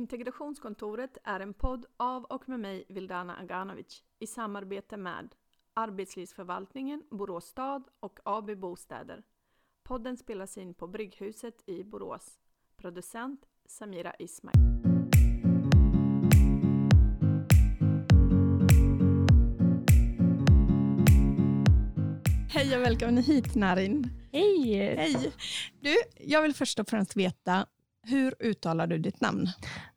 Integrationskontoret är en podd av och med mig Vildana Aganovic i samarbete med Arbetslivsförvaltningen, Borås stad och AB Bostäder. Podden spelas in på Brygghuset i Borås. Producent Samira Ismail. Hej och välkommen hit Narin. Hej! Hej! Du, jag vill först och främst veta, hur uttalar du ditt namn?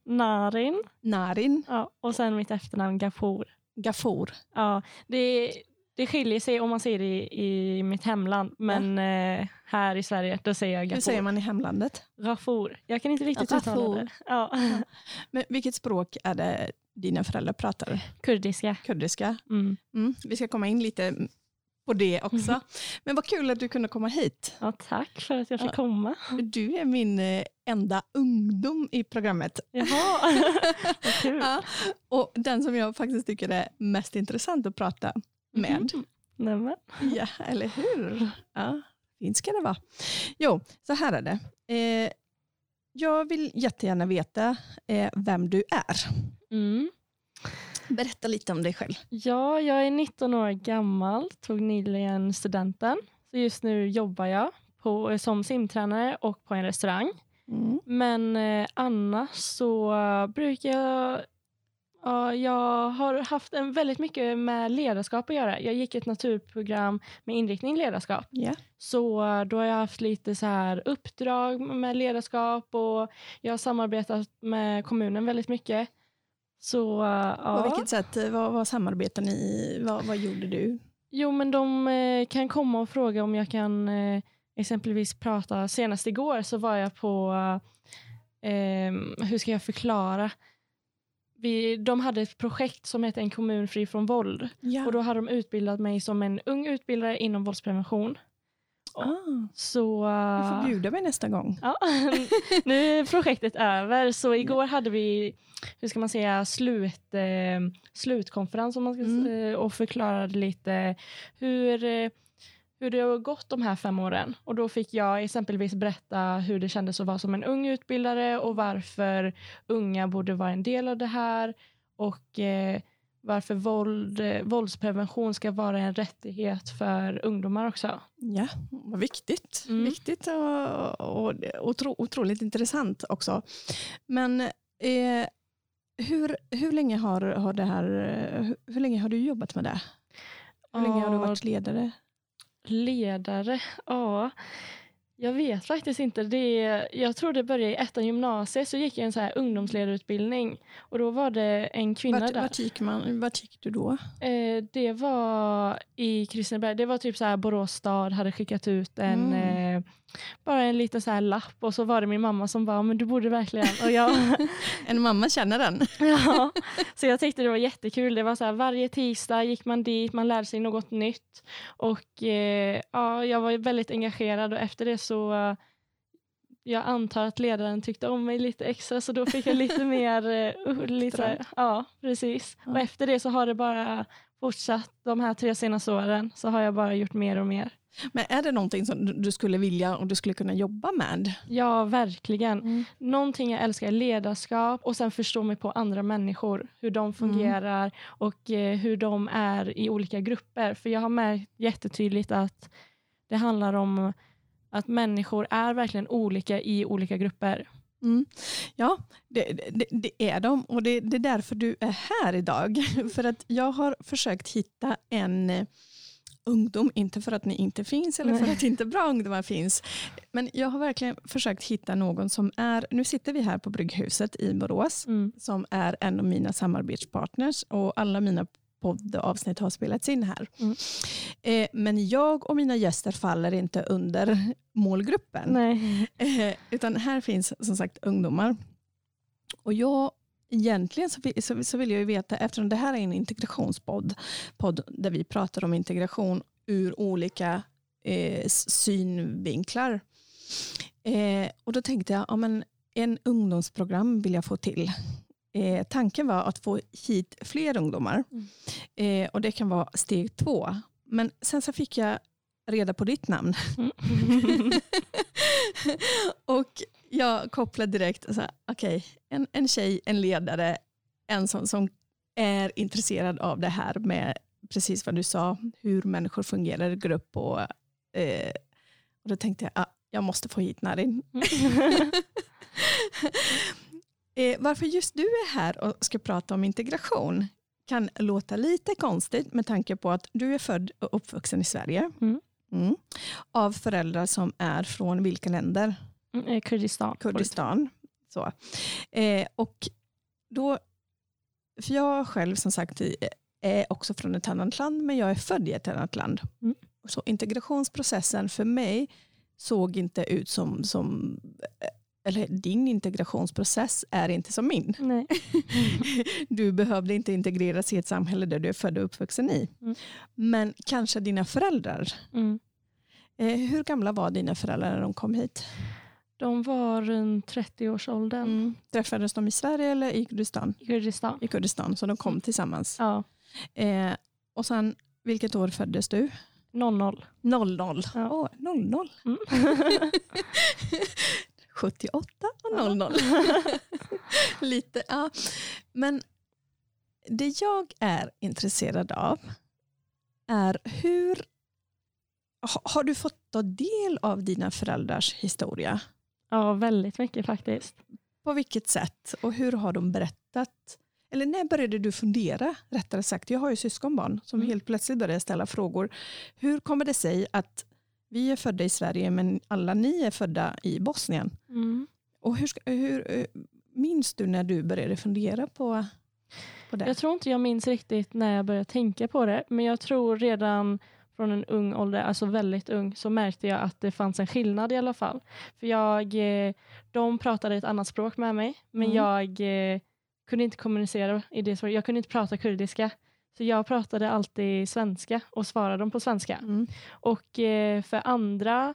Narin. Narin Ja, och sen mitt efternamn Gafour. Gafour. Ja, det, det skiljer sig om man säger det i, i mitt hemland, men eh, här i Sverige då säger jag Hur Gafour. säger man i hemlandet? Gafour. Jag kan inte riktigt uttala det. Ja. Men vilket språk är det dina föräldrar pratar? Kurdiska. Kurdiska? Mm. Mm, vi ska komma in lite på det också. Men vad kul att du kunde komma hit. Ja, tack för att jag fick Ja. komma. Du är min eh, enda ungdom i programmet. Jaha, vad kul. Ja, och den som jag faktiskt tycker är mest intressant att prata med. Mhm. Nämen. Ja, eller hur? Ja, fint ska det vara. Jo, så här är det. Eh, jag vill jättegärna veta eh, vem du är. Mm. Berätta lite om dig själv. Ja, jag är 19 år gammal, tog nyligen studenten. Så just nu jobbar jag på, som simtränare och på en restaurang. Mm. Men eh, annars så brukar jag... Ja, jag har haft en väldigt mycket med ledarskap att göra. Jag gick ett naturprogram med inriktning ledarskap. Ja. Så eh, då har jag haft lite så här uppdrag med ledarskap och jag har samarbetat med kommunen väldigt mycket. Så eh, ja. På vilket sätt? eh, Vad, vad samarbetar ni i? Vad, vad gjorde du? Jo, men de eh, kan komma och fråga om jag kan exempelvis prata. Senast igår så var jag på, eh, hur ska jag förklara? Vi, de hade ett projekt som hette En kommun fri från våld. Ja. Och då hade de utbildat mig som en ung utbildare inom våldsprevention. Ah, Så du får eh, bjuda mig nästa gång. ja, nu är projektet över. Så igår hade vi, hur ska man säga, slut, eh, slutkonferens om man ska, Mm. eh, och förklarade lite hur, eh, hur det har gått de här fem åren. Och då fick jag exempelvis berätta hur det kändes att vara som en ung utbildare och varför unga borde vara en del av det här. Och eh, varför våld, eh, våldsprevention ska vara en rättighet för ungdomar också. Ja, vad viktigt. Mm. Viktigt och, och otro, otroligt intressant också. Men eh, hur, hur länge har, har det här, eh, hur, hur länge har du jobbat med det? Hur länge har du varit ledare? Ledare, ja. Jag vet faktiskt inte. Det, jag tror det började i ettan gymnasiet så gick jag en så här ungdomsledarutbildning och då var det en kvinna Vart, där. vart, gick man, vart gick du då? Eh, det var i Kristineberg. Det var typ så här Borås stad hade skickat ut en Mm. Bara en liten så här lapp och så var det min mamma som bara, men du borde verkligen. Och jag, En mamma känner den. ja, så jag tyckte det var jättekul. Det var så här, varje tisdag gick man dit, man lärde sig något nytt. Och eh, ja, jag var väldigt engagerad och efter det så jag antar att ledaren tyckte om mig lite extra så då fick jag lite mer, uh, lite, ja precis. Ja. Och efter det så har det bara fortsatt de här tre senaste åren så har jag bara gjort mer och mer. Men är det någonting som du- skulle vilja och du skulle kunna jobba med? Ja, verkligen. Mm. Någonting jag älskar är ledarskap och sen förstå mig på andra människor, hur de fungerar och eh, hur de är i olika grupper. För jag har märkt jättetydligt att det handlar om att människor är verkligen olika i olika grupper. Mm. Ja, det, det, det är de och det, det är därför du är här idag. För att jag har försökt hitta en ungdom, inte för att ni inte finns eller för att inte bra ungdomar finns. Men jag har verkligen försökt hitta någon som är, nu sitter vi här på Brygghuset i Borås, Mm. som är en av mina samarbetspartners och alla mina poddavsnitt har spelats in här. Mm. Eh, men jag och mina gäster faller inte under målgruppen. Eh, utan här finns som sagt ungdomar. Och jag, egentligen så vill, så, så vill jag ju veta, eftersom det här är en integrationspodd, podd där vi pratar om integration ur olika eh, synvinklar. Eh, och då tänkte jag, ja, men en ungdomsprogram vill jag få till. Eh, tanken var att få hit fler ungdomar. Mm. Eh, och det kan vara steg två. Men sen så fick jag reda på ditt namn. Mm. och jag kopplar direkt, okej, en, en tjej, en ledare, en som, som är intresserad av det här med precis vad du sa, hur människor fungerar i grupp. Och, eh, och då tänkte jag, ah, jag måste få hit Narin. eh, varför just du är här och ska prata om integration kan låta lite konstigt med tanke på att du är född och uppvuxen i Sverige. Mm. Mm. Av föräldrar som är från vilka länder? Mm, eh, Kurdistan. Kurdistan. Så. Eh, och då, för jag själv som sagt är också från ett annat land men jag är född i ett annat land. Mm. Så integrationsprocessen för mig såg inte ut som, som eller din integrationsprocess är inte som min. Nej. du behövde inte integreras i ett samhälle där du är född och uppvuxen i. Mm. Men kanske dina föräldrar. Mm. Eh, hur gamla var dina föräldrar när de kom hit? De var runt 30-årsåldern Mm. Träffades de i Sverige eller i Kurdistan? i Kurdistan. I Kurdistan, så de kom tillsammans. Ja, Eh, och sen, vilket år föddes du? 00. 00. Ja. Åh, 00. Mm. 78 och 00. Lite, ja. Men det jag är intresserad av är hur ha- har du fått ta del av dina föräldrars historia? Ja, väldigt mycket faktiskt. På vilket sätt och hur har de berättat? Eller när började du fundera? Rättare sagt, jag har ju syskonbarn som Mm. helt plötsligt började ställa frågor. Hur kommer det sig att vi är födda i Sverige men alla ni är födda i Bosnien? Mm. Och hur, hur eh, minns du när du började fundera på, på det? Jag tror inte jag minns riktigt när jag började tänka på det, men jag tror redan från en ung ålder, alltså väldigt ung, så märkte jag att det fanns en skillnad i alla fall. För jag, eh, de pratade ett annat språk med mig, men Mm. jag eh, kunde inte kommunicera i det språket. Jag kunde inte prata kurdiska. Så jag pratade alltid svenska och svarade dem på svenska. Mm. Och eh, för andra,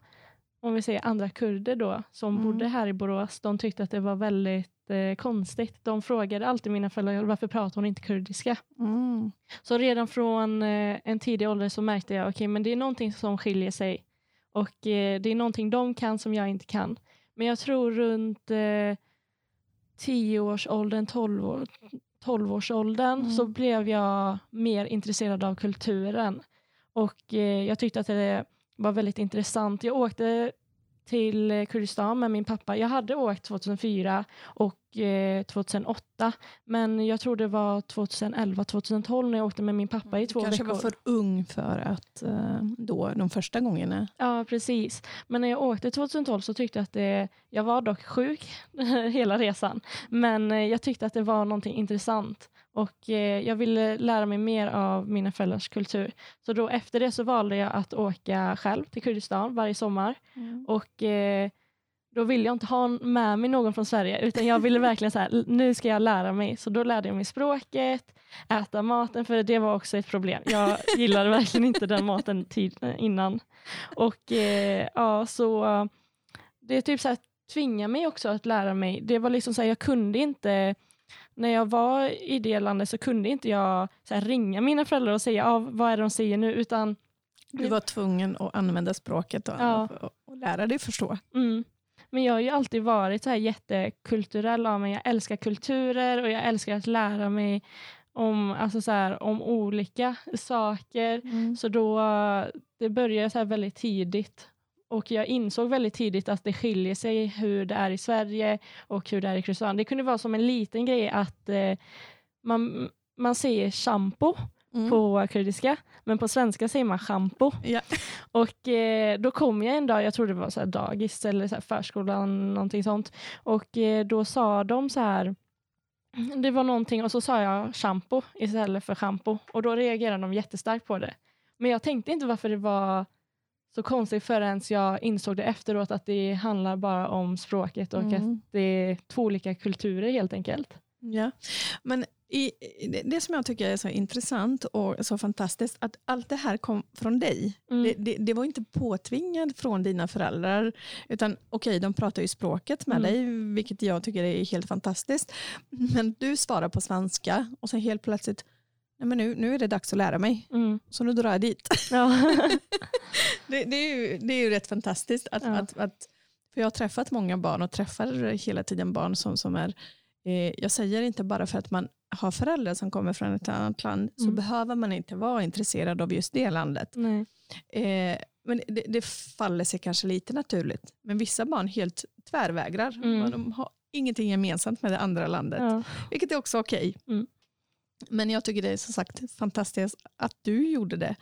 om vi säger andra kurder då, som Mm. bodde här i Borås, de tyckte att det var väldigt eh, konstigt. De frågade alltid mina föräldrar, varför pratar hon inte kurdiska? Mm. Så redan från eh, en tidig ålder så märkte jag, okej, men det är någonting som skiljer sig. Och eh, det är någonting de kan som jag inte kan. Men jag tror runt eh, 10-årsåldern, 12 år, 12-årsåldern Mm. så blev jag mer intresserad av kulturen. Och eh, jag tyckte att det var väldigt intressant. Jag åkte till eh, Kurdistan med min pappa. Jag hade åkt 2004 och eh, 2008, men jag tror det var 2011-2012 när jag åkte med min pappa i två kanske veckor. var för ung för att eh, då de första gångerna. Ja, precis. Men när jag åkte 2012 så tyckte jag att det, jag var dock sjuk hela resan, men eh, jag tyckte att det var någonting intressant och eh, jag ville lära mig mer av mina föräldrars kultur. Så då efter det så valde jag att åka själv till Kurdistan varje sommar och eh, då ville jag inte ha med mig någon från Sverige utan jag ville verkligen så här, nu ska jag lära mig. Så då lärde jag mig språket, äta maten, för det var också ett problem. Jag gillade verkligen inte den maten tid, innan. Och eh, ja, så det typ så här, tvingar mig också att lära mig. Det var liksom så här, jag kunde inte när jag var i det landet så kunde inte jag här, ringa mina föräldrar och säga ah, vad är det de säger nu, utan Du var tvungen att använda språket och, Ja. och, lära dig förstå. Mm. Men jag har ju alltid varit så här jättekulturell av mig. Jag älskar kulturer och jag älskar att lära mig om, alltså så här, om olika saker. Så då, det började så här väldigt tidigt. Och jag insåg väldigt tidigt att det skiljer sig hur det är i Sverige och hur det är i Kurdistan. Det kunde vara som en liten grej att eh, man, man säger shampoo Mm. på kurdiska, men på svenska säger man shampoo. Ja. Och eh, då kom jag en dag, jag tror det var så här dagis eller så förskolan, någonting sånt. Och eh, då sa de så här, det var någonting och så sa jag shampoo istället för shampoo. Och då reagerade de jättestarkt på det. Men jag tänkte inte varför det var så konstigt förrän jag insåg det efteråt att det handlar bara om språket och att Mm. det är två olika kulturer helt enkelt. Ja. Men i, det, som jag tycker är så intressant och så fantastiskt, att allt det här kom från dig. Mm. Det, det, det var inte påtvingat från dina föräldrar, utan okej, de pratar ju språket med Mm. dig, vilket jag tycker är helt fantastiskt. Men du svarar på svenska och sen helt plötsligt, nej men nu, nu är det dags att lära mig, Mm. så nu drar jag dit. Ja. Det, det, är, ju, det är ju rätt fantastiskt att, Ja. att, att För jag har träffat många barn och träffar hela tiden barn som, som är, eh, jag säger inte bara för att man har föräldrar som kommer från ett annat land, så Mm. behöver man inte vara intresserad av just det landet. Eh, men det, det faller sig kanske lite naturligt. Men vissa barn helt tvärvägrar. Mm. De har ingenting gemensamt med det andra landet. Ja. Vilket är också okej. Mm. Men jag tycker det är som sagt fantastiskt att du gjorde det.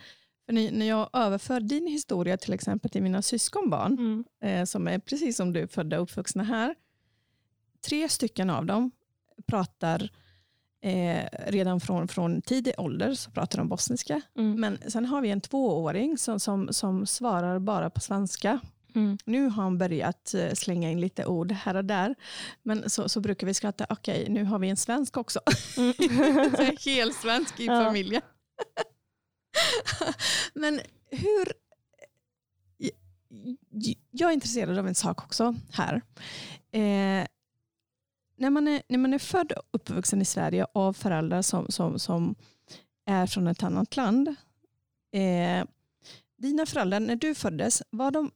För när jag överför din historia till exempel till mina syskonbarn, Mm. eh, som är precis som du, födda och uppvuxna här. Tre stycken av dem pratar eh, redan från, från tidig ålder så pratar de bosniska. Mm. Men sen har vi en tvååring som, som, som svarar bara på svenska. Mm. Nu har han börjat eh, slänga in lite ord här och där. Men så, så brukar vi skratta, okej nu har vi en svensk också. Mm. Helt svensk i Ja. familjen. Men hur... Jag är intresserad av en sak också här. Eh, när, man är, när man är född och uppvuxen i Sverige av föräldrar som, som, som är från ett annat land. Eh, dina föräldrar, när du föddes, var de,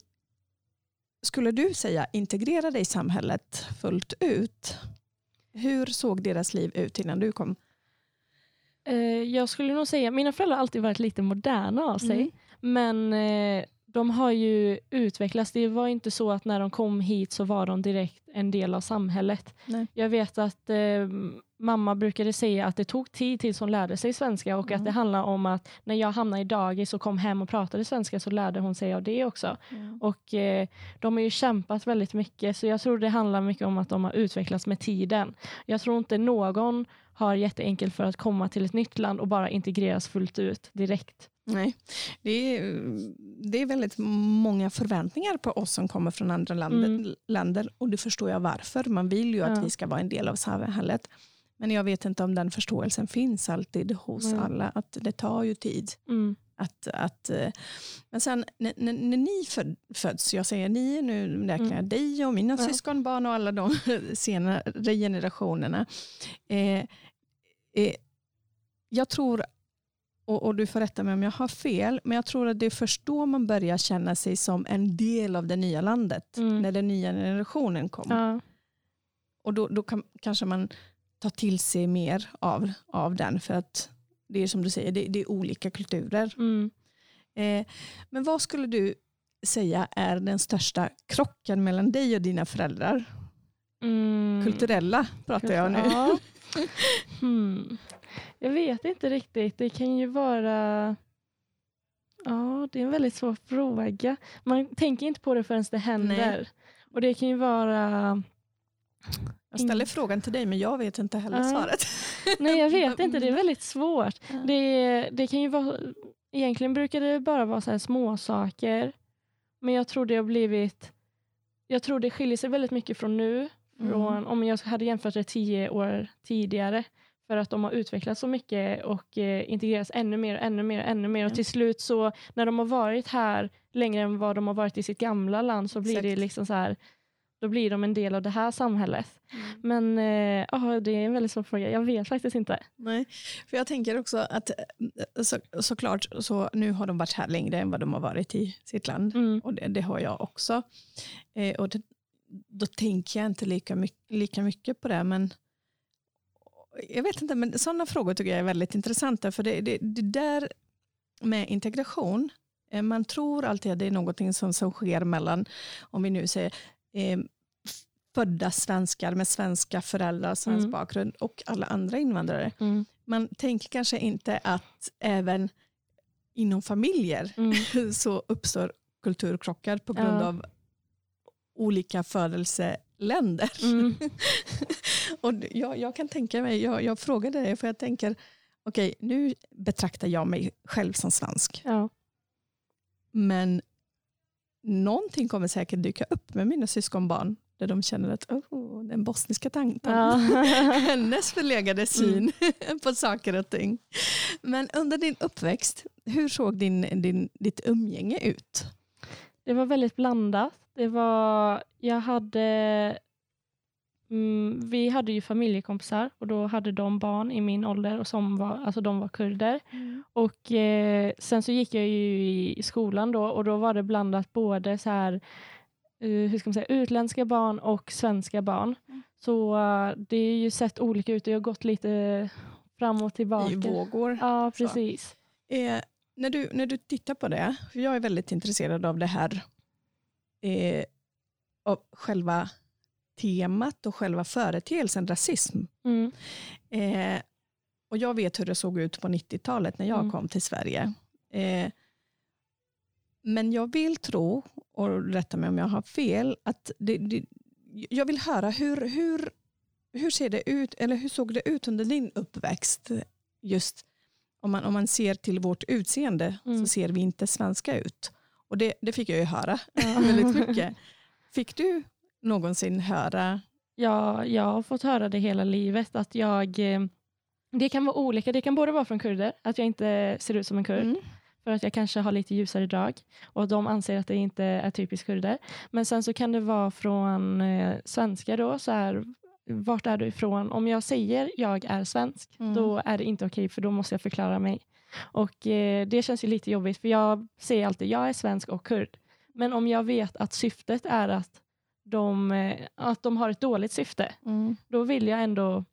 skulle du säga, integrerade i samhället fullt ut? Hur såg deras liv ut innan du kom? Eh, jag skulle nog säga, mina föräldrar har alltid varit lite moderna av sig. Mm. Men eh, de har ju utvecklats. Det var inte så att när de kom hit så var de direkt en del av samhället. Nej. Jag vet att eh, mamma brukade säga att det tog tid tills hon lärde sig svenska och Mm. att det handlar om att när jag hamnade i dagis och kom hem och pratade svenska så lärde hon sig av det också. Och eh, De har ju kämpat väldigt mycket så jag tror det handlar mycket om att de har utvecklats med tiden. Jag tror inte någon har jätteenkelt för att komma till ett nytt land och bara integreras fullt ut direkt. Nej, det är, det är väldigt många förväntningar på oss som kommer från andra land, Mm. länder och det förstår jag varför. Man vill ju att Ja. vi ska vara en del av samhället. Men jag vet inte om den förståelsen finns alltid hos Nej. alla. Att det tar ju tid. Mm. Att, att, eh, men sen när, när, när ni föd, föds, jag säger ni, nu räknar jag Mm. dig och mina Ja. syskonbarn och alla de senare generationerna. Eh, eh, jag tror, och, och du får rätta mig om jag har fel, men jag tror att det är först då man börjar känna sig som en del av det nya landet. Mm. När den nya generationen kom. Ja. Och då, då kan, kanske man ta till sig mer av, av den. För att det är som du säger, det, det är olika kulturer. Mm. Eh, men vad skulle du säga är den största krocken mellan dig och dina föräldrar? Mm. Kulturella pratar jag nu. Ja. Hmm. Jag vet inte riktigt. Det kan ju vara... Ja, det är en väldigt svår fråga. Man tänker inte på det förrän det händer. Och det kan ju vara... Jag ställer frågan till dig men jag vet inte heller Ja. svaret. Nej, jag vet inte. Det är väldigt svårt. Ja. Det, det kan ju vara... Egentligen brukar det bara vara så här små saker. Men jag tror det har blivit... Jag tror det skiljer sig väldigt mycket från nu. Från, Mm. Om jag hade jämfört det tio år tidigare. För att de har utvecklats så mycket och eh, integrerats ännu mer, ännu mer, ännu mer. Och till slut så, när de har varit här längre än vad de har varit i sitt gamla land, så blir det Exakt. liksom så här, då blir de en del av det här samhället. Mm. Men eh, ja, det är en väldigt svår fråga. Jag vet faktiskt inte. Nej, för jag tänker också att eh, så, såklart så nu har de varit här längre än vad de har varit i sitt land. Mm. Och det, det har jag också. Eh, och det, då tänker jag inte lika mycket, lika mycket på det. Men jag vet inte, men sådana frågor tycker jag är väldigt intressanta. För det, det, det där med integration, eh, man tror alltid att det är någonting som, som sker mellan, om vi nu säger eh, födda svenskar med svenska föräldrar, svensk Mm. bakgrund och alla andra invandrare. Mm. Man tänker kanske inte att även inom familjer Mm. så uppstår kulturkrockar på grund Ja. av olika födelseländer. Mm. och jag, jag kan tänka mig, jag, jag frågade dig för jag tänker, okej nu betraktar jag mig själv som svensk, Ja. men någonting kommer säkert dyka upp med mina syskonbarn där de känner att oh, den bosniska tanten, Ja. hennes förlegade syn på saker och ting. Men under din uppväxt, hur såg din, din, ditt umgänge ut? Det var väldigt blandat. Det var, jag hade, mm, vi hade ju familjekompisar och då hade de barn i min ålder och som var, alltså de var kurder. Och eh, sen så gick jag ju i, skolan då och då var det blandat både så här eh, hur ska man säga, utländska barn och svenska barn. Mm. Så eh, det är ju sett olika ut. Det har gått lite fram och tillbaka. I vågor. Ja, precis. Eh, när, du, när du tittar på det, för jag är väldigt intresserad av det här, eh, av själva temat och själva företeelsen rasism. Mm. Eh, och jag vet hur det såg ut på 90-talet när jag Mm. kom till Sverige. Eh, men jag vill tro, och rätta mig om jag har fel, att det, det, jag vill höra hur, hur, hur ser det ut, eller hur såg det ut under din uppväxt? Just om man, om man ser till vårt utseende Mm. så ser vi inte svenska ut. Och det, det fick jag ju höra väldigt mycket. Fick du någonsin höra? Ja, jag har fått höra det hela livet. att jag... eh, Det kan vara olika. Det kan både vara från kurder, att jag inte ser ut som en kurd, Mm. för att jag kanske har lite ljusare drag och de anser att det inte är typiskt kurder. Men sen så kan det vara från eh, svenskar då, så här, vart är du ifrån? Om jag säger jag är svensk, Mm. då är det inte okej, för då måste jag förklara mig. Och eh, det känns ju lite jobbigt, för jag säger alltid jag är svensk och kurd. Men om jag vet att syftet är att de, eh, att de har ett dåligt syfte, Mm. då vill jag ändå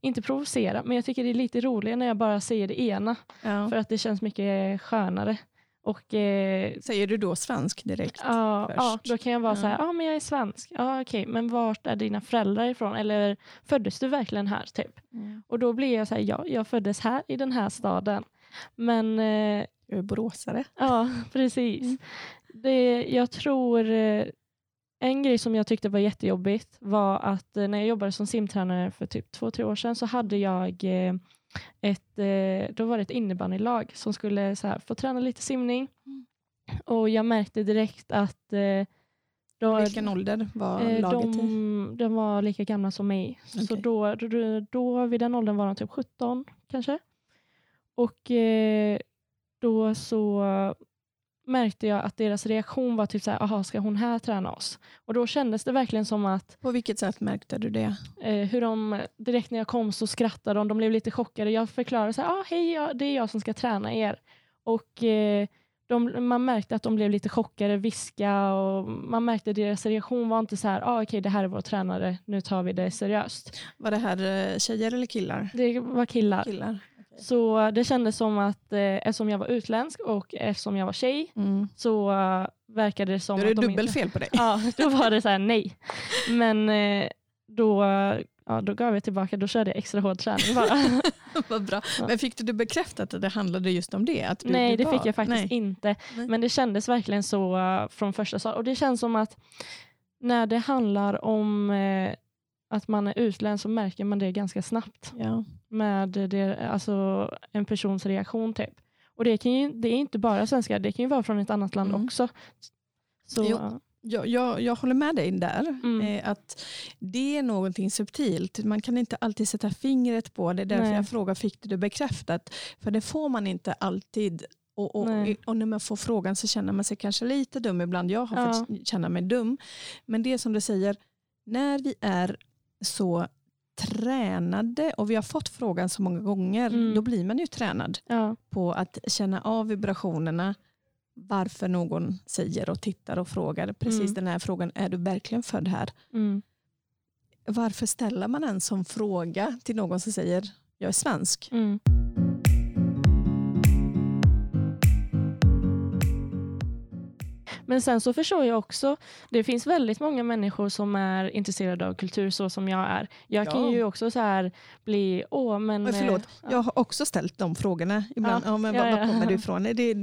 inte provocera, men jag tycker det är lite roligare när jag bara säger det ena, Ja. för att det känns mycket skönare. Och eh, Säger du då svensk direkt? ja, först. ja, då kan jag vara Ja. så här, ja men jag är svensk, ja okej, men vart är dina föräldrar ifrån? Eller föddes du verkligen här? typ? Och då blir jag så här, ja, jag föddes här i den här staden. Men eh, Jag är boråsare. Ja, precis. Mm. Det, jag tror eh, en grej som jag tyckte var jättejobbigt var att eh, när jag jobbade som simtränare för typ två, tre år sedan så hade jag ett, då var det ett innebandylag som skulle så här, få träna lite simning. Mm. Och jag märkte direkt att då, Vilken ålder var eh, laget i? de, de var lika gamla som mig. Så Okej. då, då, då, vid den åldern var de typ 17 kanske. Och eh, då så märkte jag att deras reaktion var typ så här, aha, ska hon här träna oss? Och då kändes det verkligen som att På vilket sätt märkte du det? eh, hur de, direkt när jag kom så skrattade de, de blev lite chockade. Jag förklarade så här, ah, hej, ja, det är jag som ska träna er. Och eh, de, man märkte att de blev lite chockade, viska och man märkte deras reaktion var inte så här, ah, okej det här är vår tränare, nu tar vi det seriöst. Var det här tjejer eller killar? Det var killar. Killar. Så det kändes som att eh, eftersom jag var utländsk och eftersom jag var tjej Mm. så eh, verkade det som Då är det att de dubbelfel på dig. Inte, ja, då var det så här nej. Men eh, då, ja, då gav jag tillbaka, då körde jag extra hård träning bara. Vad bra. Ja. Men fick du det bekräftat att det handlade just om det? Att du, nej, det var- fick jag faktiskt Nej. inte. Nej. Men det kändes verkligen så eh, från första start. Och det känns som att när det handlar om eh, att man är utländsk så märker man det ganska snabbt. Ja. med det, alltså en persons reaktion. typ. Och det, kan ju, det är inte bara svenskar, det kan ju vara från ett annat land Mm. också. Så, Jo. Jag, jag, jag håller med dig där. Mm. Eh, att det är någonting subtilt. Man kan inte alltid sätta fingret på det. Därför Nej. jag frågar, fick du det bekräftat? För det får man inte alltid. Och, och, och när man får frågan så känner man sig kanske lite dum ibland. Jag har Ja. fått känna mig dum. Men det som du säger, när vi är så tränade och vi har fått frågan så många gånger, Mm. då blir man ju tränad ja, på att känna av vibrationerna, varför någon säger och tittar och frågar precis Mm. den här frågan, är du verkligen född här? mm, Varför ställer man en sån fråga till någon som säger, jag är svensk? Men sen så förstår jag också, det finns väldigt många människor som är intresserade av kultur så som jag är. Jag kan Ja. ju också så här bli, åh men... Men förlåt, eh, ja. jag har också ställt de frågorna ibland. Ja, men var, var kommer du ifrån? Det,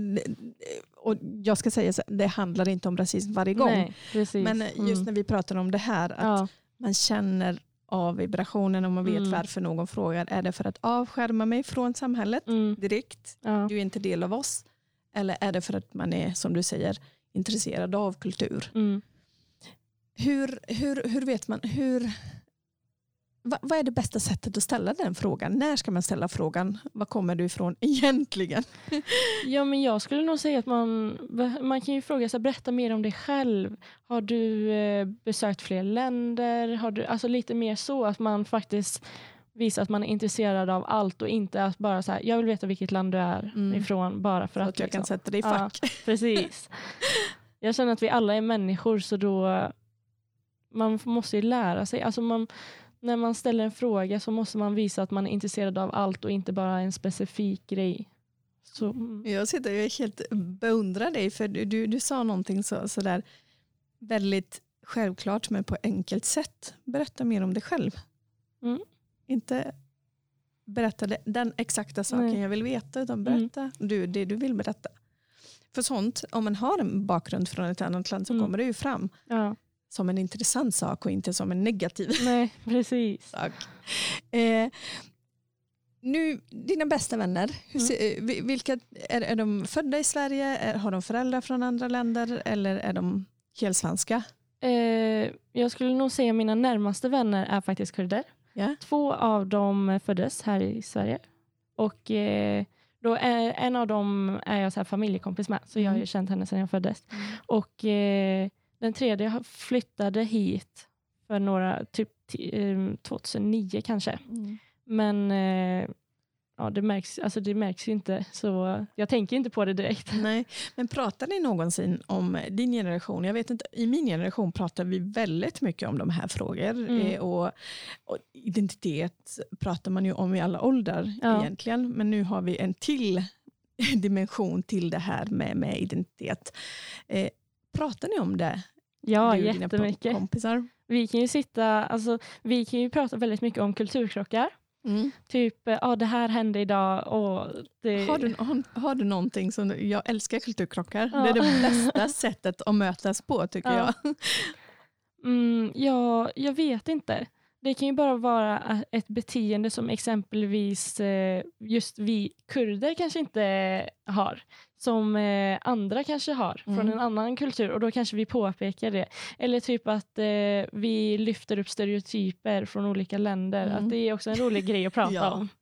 och jag ska säga, så, det handlar inte om rasism varje gång. Nej. Men just Mm. när vi pratar om det här, att man känner av vibrationen och man vet Mm. varför någon frågar. Är det för att avskärma mig från samhället mm, direkt? Du är inte del av oss. Eller är det för att man är, som du säger, intresserad av kultur? Mm. Hur, hur, hur vet man, hur, vad, vad är det bästa sättet att ställa den frågan? När ska man ställa frågan? Var kommer du ifrån egentligen? Ja, men jag skulle nog säga att man, man kan ju fråga sig, berätta mer om dig själv. Har du eh, besökt fler länder? Har du, alltså lite mer så att man faktiskt visar att man är intresserad av allt och inte att bara så här, jag vill veta vilket land du är Mm. ifrån bara för För att, att jag kan liksom. sätta dig i Ja. fack. Precis. Jag känner att vi alla är människor så då man måste ju lära sig. Alltså man, när man ställer en fråga så måste man visa att man är intresserad av allt och inte bara en specifik grej. Så, mm. Jag sitter och helt beundrar dig för du, du, du sa någonting så, sådär väldigt självklart men på enkelt sätt. Berätta mer om dig själv. Mm. Inte berätta den exakta saken Nej. jag vill veta utan berätta Mm. du, det du vill berätta. För sånt, om man har en bakgrund från ett annat land så Mm. kommer det ju fram ja. som en intressant sak och inte som en negativ Nej, precis. sak. Eh, nu, dina bästa vänner, Mm. eh, vi- vilka, är, är de födda i Sverige? Är, har de föräldrar från andra länder eller är de helsvenska? Eh, jag skulle nog säga mina närmaste vänner är faktiskt kurder. Ja. Två av dem föddes här i Sverige. Och eh, då är, en av dem är jag så familjekompis med, så jag har ju Mm. känt henne sedan jag föddes. Och eh, den tredje flyttade hit för några, typ ti- eh, 2009 kanske. Men eh, ja, det, märks, alltså det märks ju inte, så jag tänker inte på det direkt. Nej, men pratar ni någonsin om din generation? Jag vet inte, I min generation pratar vi väldigt mycket om de här frågor. Mm. Eh, och, och identitet pratar man ju om i alla åldrar Ja. egentligen. Men nu har vi en till dimension till det här med, med identitet. Eh, pratar ni om det? Ja, du jättemycket. kompisar? Vi kan ju sitta, alltså, vi kan ju prata väldigt mycket om kulturkrockar. Mm. Typ, ja ah, det här hände idag och det... Har, du, har, har du någonting som, jag älskar kulturkrockar. Ja. Det är det bästa sättet att mötas på tycker Ja. jag. Mm, ja, jag vet inte. Det kan ju bara vara ett beteende som exempelvis eh, just vi kurder kanske inte har. Som eh, andra kanske har från Mm. en annan kultur och då kanske vi påpekar det. Eller typ att eh, vi lyfter upp stereotyper från olika länder. Mm. Att det är också en rolig grej att prata Ja. om.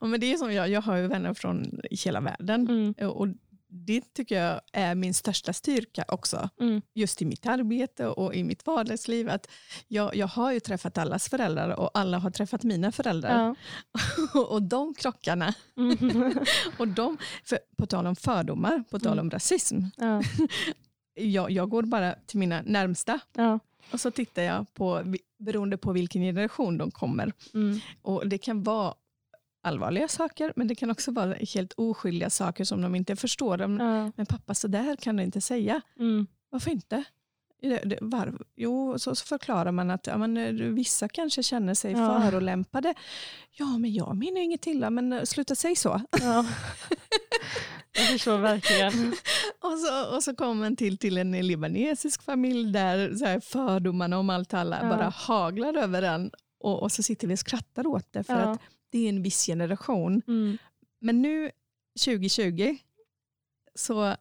Ja, men det är som jag, jag har ju vänner från hela världen Mm, och det tycker jag är min största styrka också. mm, Just i mitt arbete och i mitt vardagsliv. Att jag, jag har ju träffat allas föräldrar och alla har träffat mina föräldrar. ja. och de krockarna, Mm, och de, på tal om fördomar, på tal Mm. om rasism. ja, Jag, jag går bara till mina närmsta ja. och så tittar jag på, beroende på vilken generation de kommer. Mm, Och Det kan vara allvarliga saker men det kan också vara helt oskyldiga saker som de inte förstår. De, ja, Men pappa, så där kan du inte säga. mm, Varför inte? Det, det, var, jo, så, så förklarar man att ja, men, eh, vissa kanske känner sig Ja. förolämpade. Ja, men jag menar inget illa, men eh, sluta säga så. ja. Jag förstår verkligen. Och så, och så kommer man till, till en libanesisk familj där så här, fördomarna om allt alla Ja. bara haglar över en. Och, och så sitter vi och skrattar åt det för Ja. att det är en viss generation. Mm, Men nu 2020 så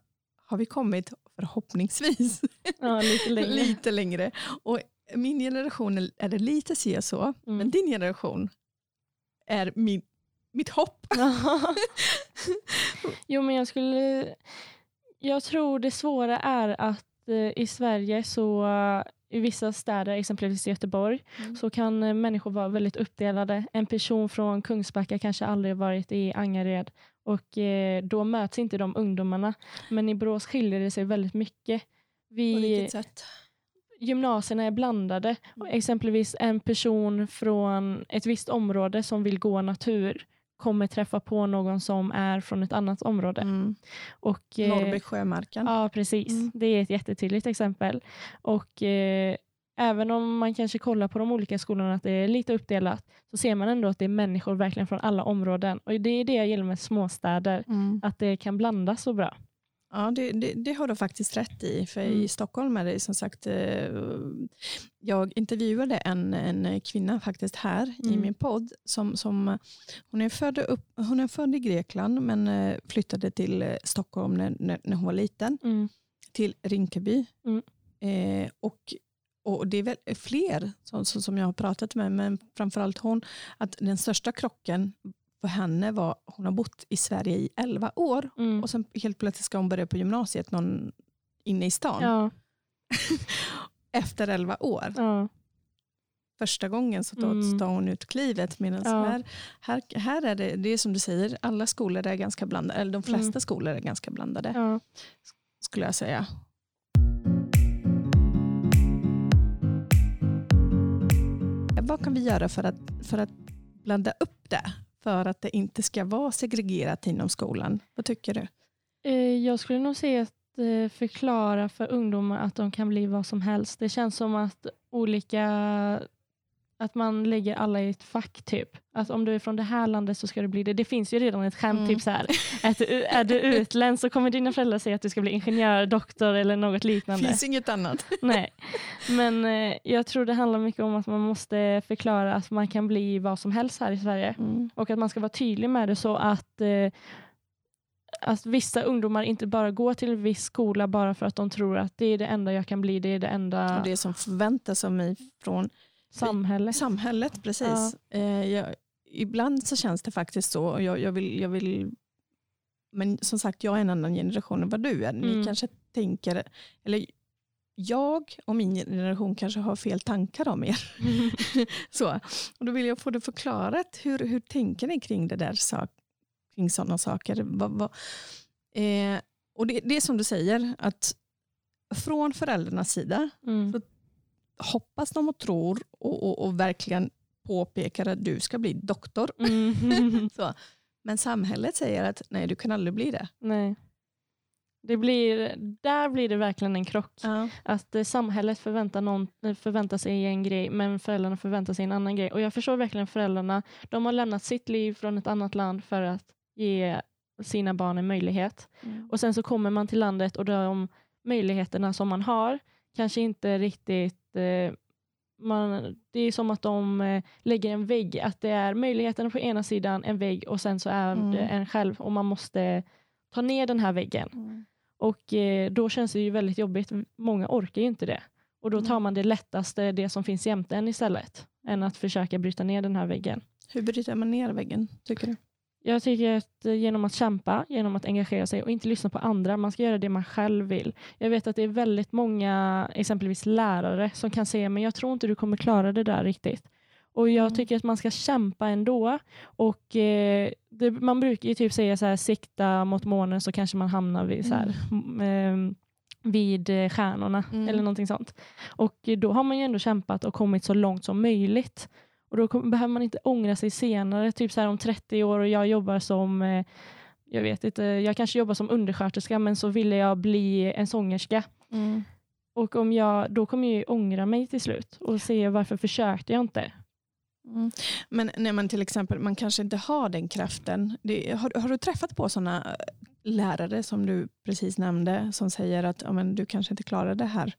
har vi kommit förhoppningsvis ja, lite längre. lite längre. Och min generation är- det lite si och så, Mm. men din generation är min, mitt hopp. jo, men jag skulle... Jag tror det svåra är att eh, i Sverige så i vissa städer, exempelvis Göteborg, Mm. så kan eh, människor vara väldigt uppdelade. En person från Kungsbacka kanske aldrig varit i Angered och eh, då möts inte de ungdomarna. Men i Borås skiljer det sig väldigt mycket. På Vi, vilket sätt? gymnasierna är blandade. Och exempelvis en person från ett visst område som vill gå natur kommer träffa på någon som är från ett annat område. Mm. Och, eh, Sjömarken. Ja, precis. Mm. Det är ett jättetydligt exempel. Och eh, även om man kanske kollar på de olika skolorna att det är lite uppdelat så ser man ändå att det är människor verkligen från alla områden. Och det är det jag gillar med småstäder, Mm. att det kan blandas så bra. Ja, det, det, det har du faktiskt rätt i. För Mm. i Stockholm är det som sagt, eh, jag intervjuade en, en kvinna faktiskt här i Mm. min podd. Som, som, hon, är född upp, hon är född i Grekland men eh, flyttade till eh, Stockholm när, när, när hon var liten. Mm. Till Rinkeby. Mm. Eh, och, och det är väl fler som som jag har pratat med, men framförallt hon, att den största krocken för henne var, hon har bott i Sverige i 11 år Mm. och sen helt plötsligt ska hon börja på gymnasiet någon inne i stan. Ja, Efter 11 år. ja, Första gången så tar, Mm. tar hon ut klivet. Medan Ja. här, här, här är det, det är som du säger, alla skolor är ganska blandade, eller de flesta Mm. skolor är ganska blandade. skulle jag säga. Vad kan vi göra för att, för att blanda upp det? För att det inte ska vara segregerat inom skolan. Vad tycker du? Eh, jag skulle nog säga att eh, förklara för ungdomar att de kan bli vad som helst. Det känns som att olika att man lägger alla i ett fack typ. Att om du är från det här landet så ska du bli det. Det finns ju redan ett skämt Mm. så här. Att du, är du utländsk så kommer dina föräldrar säga att du ska bli ingenjör, doktor eller något liknande. finns inget annat. Nej, men eh, jag tror det handlar mycket om att man måste förklara att man kan bli vad som helst här i Sverige. Och att man ska vara tydlig med det så att, eh, att vissa ungdomar inte bara går till en viss skola bara för att de tror att det är det enda jag kan bli, det är det enda Och det som förväntas av mig från samhället. samhället. Precis. Eh, jag, ibland så känns det faktiskt så. Och jag, jag, vill, jag vill, men som sagt, jag är en annan generation än vad du är. Ni Mm. kanske tänker, eller jag och min generation kanske har fel tankar om er. så. Och då vill jag få det förklarat. Hur, hur tänker ni kring det där sak, kring sådana saker? Vad, vad, eh, och det, det är som du säger, att från föräldrarnas sida Mm. Hoppas de och tror och, och, och verkligen påpekar att du ska bli doktor. Mm. Så. Men samhället säger att nej, du kan aldrig bli det. Nej. Det blir, där blir det verkligen en krock. Ja. Att eh, samhället förväntar, någon, eh, förväntar sig en grej men föräldrarna förväntar sig en annan grej. Och jag förstår verkligen föräldrarna. De har lämnat sitt liv från ett annat land för att ge sina barn en möjlighet. Och sen så kommer man till landet och de möjligheterna som man har kanske inte riktigt eh, man, det är som att de eh, lägger en vägg, att det är möjligheterna på ena sidan, en vägg och sen så är Mm. det en själv och man måste ta ner den här väggen. Och eh, då känns det ju väldigt jobbigt. Många orkar ju inte det. Och då tar Mm. man det lättaste, det som finns jämte en istället, än att försöka bryta ner den här väggen. Hur bryter man ner väggen, tycker du? Jag tycker att eh, genom att kämpa, genom att engagera sig och inte lyssna på andra, man ska göra det man själv vill. Jag vet att det är väldigt många, exempelvis lärare, som kan säga men jag tror inte du kommer klara det där riktigt. Och jag Mm. tycker att man ska kämpa ändå. Och eh, det, Man brukar ju typ säga så här, sikta mot månen så kanske man hamnar vid, så här, m- eh, vid stjärnorna Mm. eller någonting sånt. Och då har man ju ändå kämpat och kommit så långt som möjligt. Och då kom, behöver man inte ångra sig senare, typ så här om 30 år och jag jobbar som eh, jag vet inte, jag kanske jobbar som undersköterska men så ville jag bli en sångerska. Och om jag, då kommer jag ju ångra mig till slut och se varför försökte jag inte. Mm. Men när man till exempel, man kanske inte har den kraften. Det, har, har du träffat på sådana lärare som du precis nämnde som säger att ja, men du kanske inte klarar det här?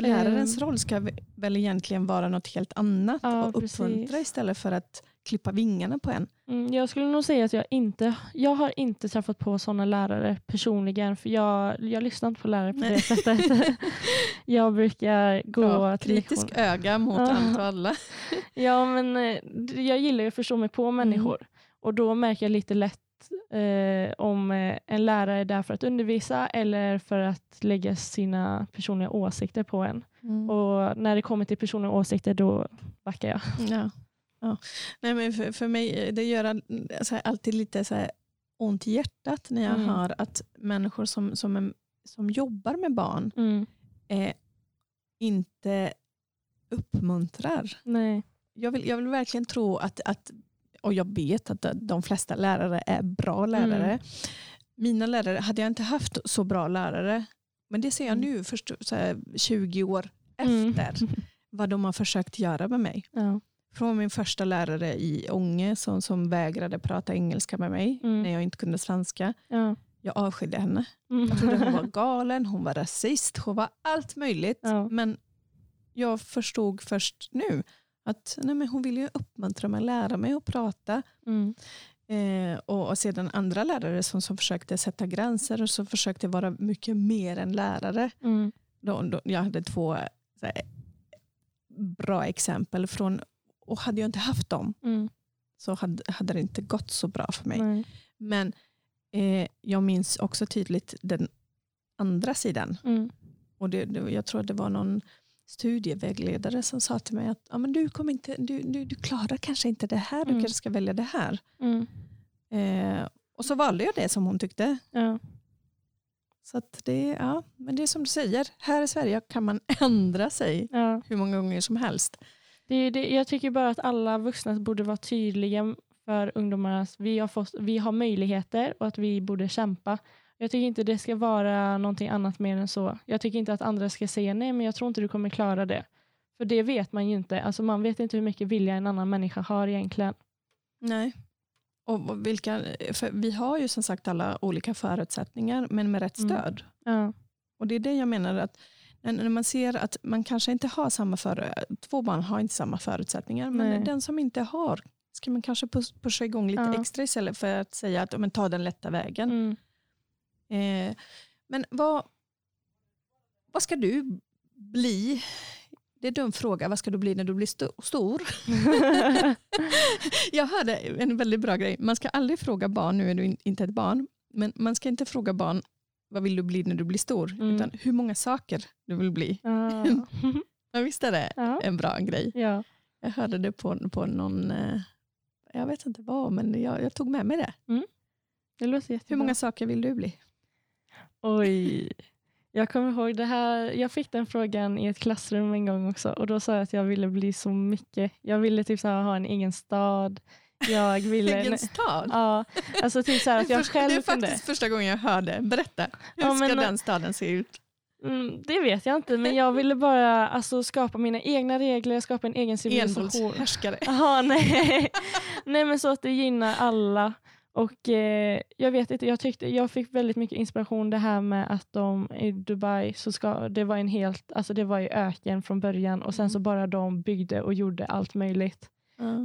För Ehm. lärarens roll ska väl egentligen vara något helt annat Ja, och uppmuntra precis. istället för att klippa vingarna på en. Mm, jag skulle nog säga att jag inte jag har inte träffat på sådana lärare personligen för jag, jag lyssnar inte på lärare på det sättet. jag brukar gå Bra, till kritisk lektion. öga mot Ja. allt och alla. Ja, men eh, jag gillar ju att förstå mig på människor och då märker jag lite lätt eh, om eh, en lärare är där för att undervisa eller för att lägga sina personliga åsikter på en. Och när det kommer till personliga åsikter då backar jag. Ja. Ja. Nej, men för, för mig det gör all- så här, alltid lite så här, ont i hjärtat när jag Mm. hör att människor som, som, är, som jobbar med barn Mm. eh, inte uppmuntrar. Nej. Jag vill, jag vill verkligen tro att, att, och jag vet att de flesta lärare är bra lärare. Mm. Mina lärare, hade jag inte haft så bra lärare, men det ser jag Mm. nu först här, 20 år Mm. efter vad de har försökt göra med mig. Ja. Från min första lärare i Ånge som, som vägrade prata engelska med mig Mm. när jag inte kunde svenska. Ja. Jag avskydde henne. Mm. Jag trodde hon var galen, hon var rasist, hon var allt möjligt. Ja. Men jag förstod först nu att nej men hon ville ju uppmuntra mig, lära mig att prata. Mm. Eh, och, och sedan andra lärare som, som försökte sätta gränser och som försökte vara mycket mer än lärare. Mm. Då, då, jag hade två här, bra exempel från, och hade jag inte haft dem Mm. så hade, hade det inte gått så bra för mig. Nej. Men eh, jag minns också tydligt den andra sidan. Mm. Och det, det, jag tror att det var någon studievägledare som sa till mig att ja, men du, kommer inte, du, du, du klarar kanske inte det här, du Mm. kanske ska välja det här. Mm. Eh, och så valde jag det som hon tyckte. Ja. Så det, ja, men det är som du säger, här i Sverige kan man ändra sig Ja. hur många gånger som helst. Det, det, jag tycker bara att alla vuxna borde vara tydliga för ungdomarna. Vi har, fått, vi har möjligheter och att vi borde kämpa. Jag tycker inte det ska vara någonting annat mer än så. Jag tycker inte att andra ska säga nej, men jag tror inte du kommer klara det. För det vet man ju inte. Alltså man vet inte hur mycket vilja en annan människa har egentligen. Nej. Och vilka, för vi har ju som sagt alla olika förutsättningar, men med rätt Mm. stöd. Ja. Och det är det jag menar, att när, man ser att man kanske inte har samma för, två barn har inte samma förutsättningar, men Nej. den som inte har ska man kanske pus- pusha igång lite Ja. extra istället för att säga att men, ta den lätta vägen. Mm. Eh, men vad, vad ska du bli? Det är en dum fråga, vad ska du bli när du blir sto- stor? Jag hörde en väldigt bra grej, man ska aldrig fråga barn, nu är du in- inte ett barn, men man ska inte fråga barn vad vill du bli när du blir stor, Mm. utan hur många saker du vill bli. Ja, visst är det ja. en bra grej? ja. Jag hörde det på, på någon, eh, jag vet inte vad, men jag, jag tog med mig det. Det låter jättebra. Hur många saker vill du bli? Oj. Jag kommer ihåg det här. Jag fick den frågan i ett klassrum en gång också och då sa jag att jag ville bli så mycket. Jag ville typ så här ha en egen stad. Jag ville... Egen stad? Ja, alltså typ så att jag själv det är kunde. faktiskt första gången jag hörde. Berätta, hur Ja, men- ska den staden se ut? Mm, det vet jag inte, men jag ville bara alltså, skapa mina egna regler, skapa en egen civilisation. Envåldshärskare. Jaha, nej. nej, men så att det gynnar alla. Och eh, Jag vet inte, jag, tyckte, jag fick väldigt mycket inspiration det här med att de i Dubai, så ska, det var en helt, alltså det var ju öken från början och sen så bara de byggde och gjorde allt möjligt.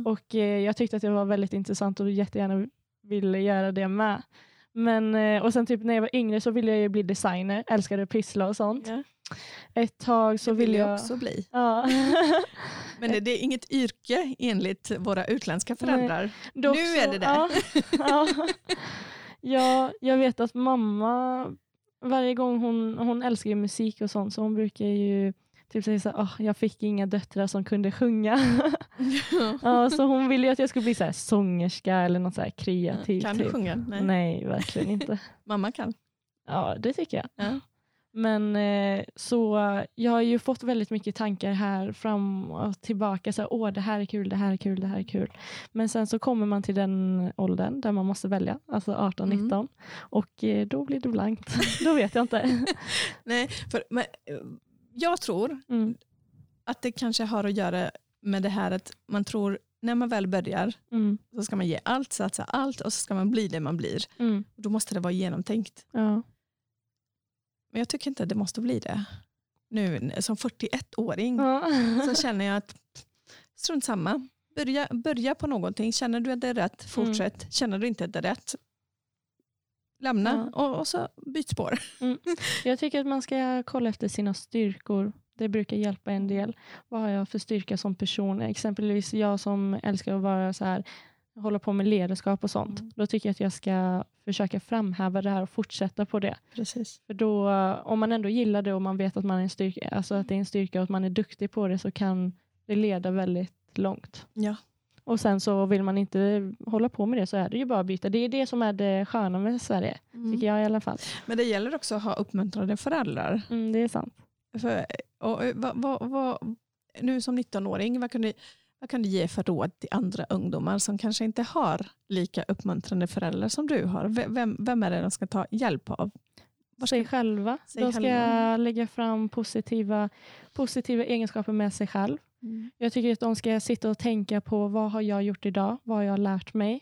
Och eh, Jag tyckte att det var väldigt intressant och jättegärna ville göra det med. Men, eh, och sen typ när jag var yngre så ville jag ju bli designer, älskade att pyssla och sånt. Ja. Ett tag så ville jag också bli. Ja. Men det, det är inget yrke enligt våra utländska föräldrar. Dock Nu är det det. Ja, ja. ja, jag vet att mamma, varje gång hon, hon älskar ju musik och sånt, så hon brukar ju typ säga så här, "Åh, jag fick inga döttrar som kunde sjunga. ja, så hon ville ju att jag skulle bli så här sångerska eller något så här kreativt. Kan du typ. sjunga? Nej. Nej, verkligen inte. Mamma kan. Ja, det tycker jag. Ja. Men eh, så jag har ju fått väldigt mycket tankar här fram och tillbaka. Så här, Åh, det här är kul, det här är kul, det här är kul. Men sen så kommer man till den åldern där man måste välja, alltså 18-19. Mm. Och eh, då blir det blankt. då vet jag inte. Nej, för, men, eh, jag tror Mm, att det kanske har att göra med det här att man tror när man väl börjar mm, så ska man ge allt, satsa allt och så ska man bli det man blir. mm, Då måste det vara genomtänkt. ja. Men jag tycker inte att det måste bli det. Nu som 41-åring Ja. så känner jag att strunt samma. Börja, börja på någonting. Känner du att det är rätt, fortsätt. Känner du inte att det är rätt, lämna och, och så byt spår. Jag tycker att man ska kolla efter sina styrkor. Det brukar hjälpa en del. Vad har jag för styrka som person? Exempelvis jag som älskar att vara så här, hålla på med ledarskap och sånt. Mm. Då tycker jag att jag ska försöka framhäva det här och fortsätta på det. Precis. För då, om man ändå gillar det och man vet att, man är en styrka, alltså att det är en styrka och att man är duktig på det så kan det leda väldigt långt. Ja. Och sen så vill man inte hålla på med det så är det ju bara att byta. Det är det som är det sköna med Sverige, tycker jag i alla fall. Men det gäller också att ha uppmuntrande föräldrar. Mm, det är sant. För, och, eh, vad, vad, vad, nu som 19-åring, vad kan, du, vad kan du ge för råd till andra ungdomar som kanske inte har lika uppmuntrande föräldrar som du har? Vem, vem är det de ska ta hjälp av? Ska- sig själva. Sig De ska själva. lägga fram positiva, positiva egenskaper med sig själv. Mm. Jag tycker att de ska sitta och tänka på vad har jag gjort idag? Vad har jag lärt mig?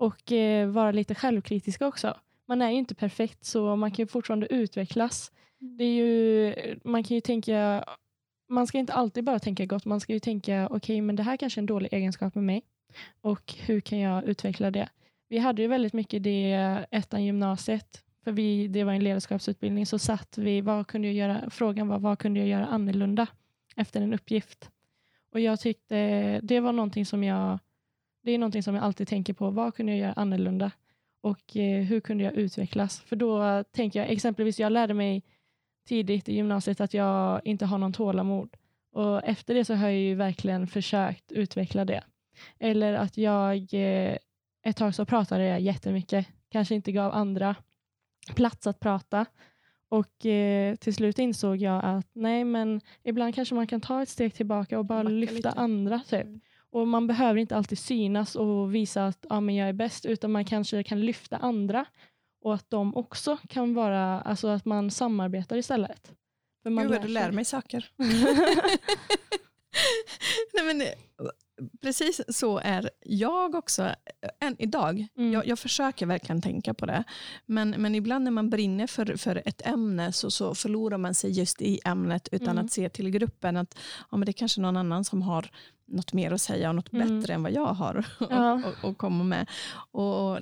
Och eh, vara lite självkritiska också. Man är ju inte perfekt så man kan ju fortfarande utvecklas. Det är ju, man kan ju tänka, man ska inte alltid bara tänka gott. Man ska ju tänka, okej men det här kanske är en dålig egenskap med mig. Och hur kan jag utveckla det? Vi hade ju väldigt mycket det ettan gymnasiet. För vi, det var en ledarskapsutbildning. Så satt vi, vad kunde jag göra? Frågan var, vad kunde jag göra annorlunda efter en uppgift? Och jag tyckte det var någonting som jag, det är någonting som jag alltid tänker på. Vad kunde jag göra annorlunda? Och eh, hur kunde jag utvecklas? För då tänker jag, exempelvis jag lärde mig tidigt i gymnasiet att jag inte har någon tålamod. Och efter det så har jag ju verkligen försökt utveckla det. Eller att jag, eh, ett tag så pratade jag jättemycket, kanske inte gav andra plats att prata. Och eh, till slut insåg jag att nej, men ibland kanske man kan ta ett steg tillbaka och bara Backa lyfta lite. andra. Typ. Mm. Och man behöver inte alltid synas och visa att ja, men jag är bäst, utan man kanske kan lyfta andra och att de också kan vara, alltså att man samarbetar istället. För man Gud vad du lär mig saker. Nej, men, eh, precis så är jag också eh, än idag. Mm. Jag, jag försöker verkligen tänka på det. Men, men ibland när man brinner för, för ett ämne så, så förlorar man sig just i ämnet utan Mm. att se till gruppen att ja, men det är kanske någon annan som har något mer att säga och något Mm. bättre än vad jag har Ja. och, och komma med. Och,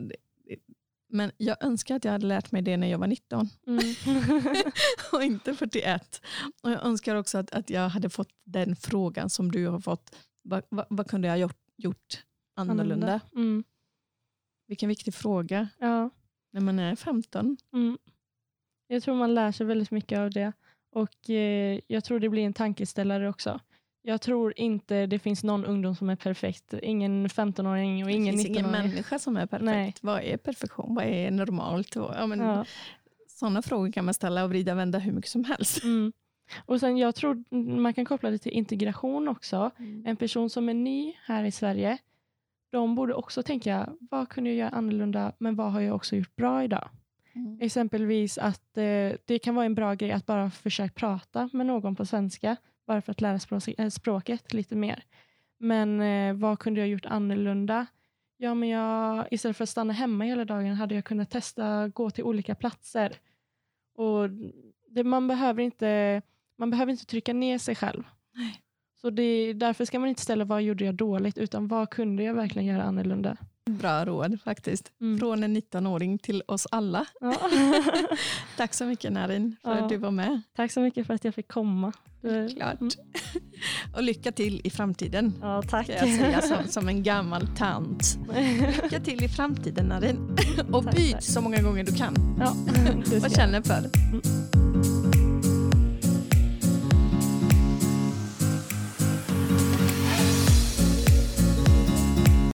men jag önskar att jag hade lärt mig det när jag var 19 Mm. och inte 41. Och jag önskar också att, att jag hade fått den frågan som du har fått. Vad, vad, vad kunde jag ha gjort, gjort annorlunda? Mm. Vilken viktig fråga Ja. när man är 15. Mm. Jag tror man lär sig väldigt mycket av det. Och eh, Jag tror det blir en tankeställare också. Jag tror inte det finns någon ungdom som är perfekt. Ingen 15-åring och Det ingen finns ingen 19-åring. människa som är perfekt. Nej. Vad är perfektion? Vad är normalt? Ja, men, Ja. Sådana frågor kan man ställa och vrida och vända hur mycket som helst. Mm. Och sen jag tror man kan koppla det till integration också. En person som är ny här i Sverige, de borde också tänka, vad kunde jag göra annorlunda, men vad har jag också gjort bra idag? Mm. Exempelvis att eh, det kan vara en bra grej att bara försöka prata med någon på svenska, bara för att lära äh, språket lite mer. Men eh, vad kunde jag gjort annorlunda? Ja, men jag, istället för att stanna hemma hela dagen hade jag kunnat testa gå till olika platser. Och det, man, behöver inte, man behöver inte trycka ner sig själv. Nej. Så det, därför ska man inte ställa vad gjorde jag dåligt, utan vad kunde jag verkligen göra annorlunda? Bra råd faktiskt. Mm. Från en 19-åring till oss alla. Ja. Tack så mycket Narin för Ja. att du var med. Tack så mycket för att jag fick komma. Klart. Mm. Och lycka till i framtiden. Ja, tack. Kan jag säga som, som en gammal tant. Lycka till i framtiden Narin. Och Tack, byt tack. så många gånger du kan. ja, Och jag. känner för. Mm.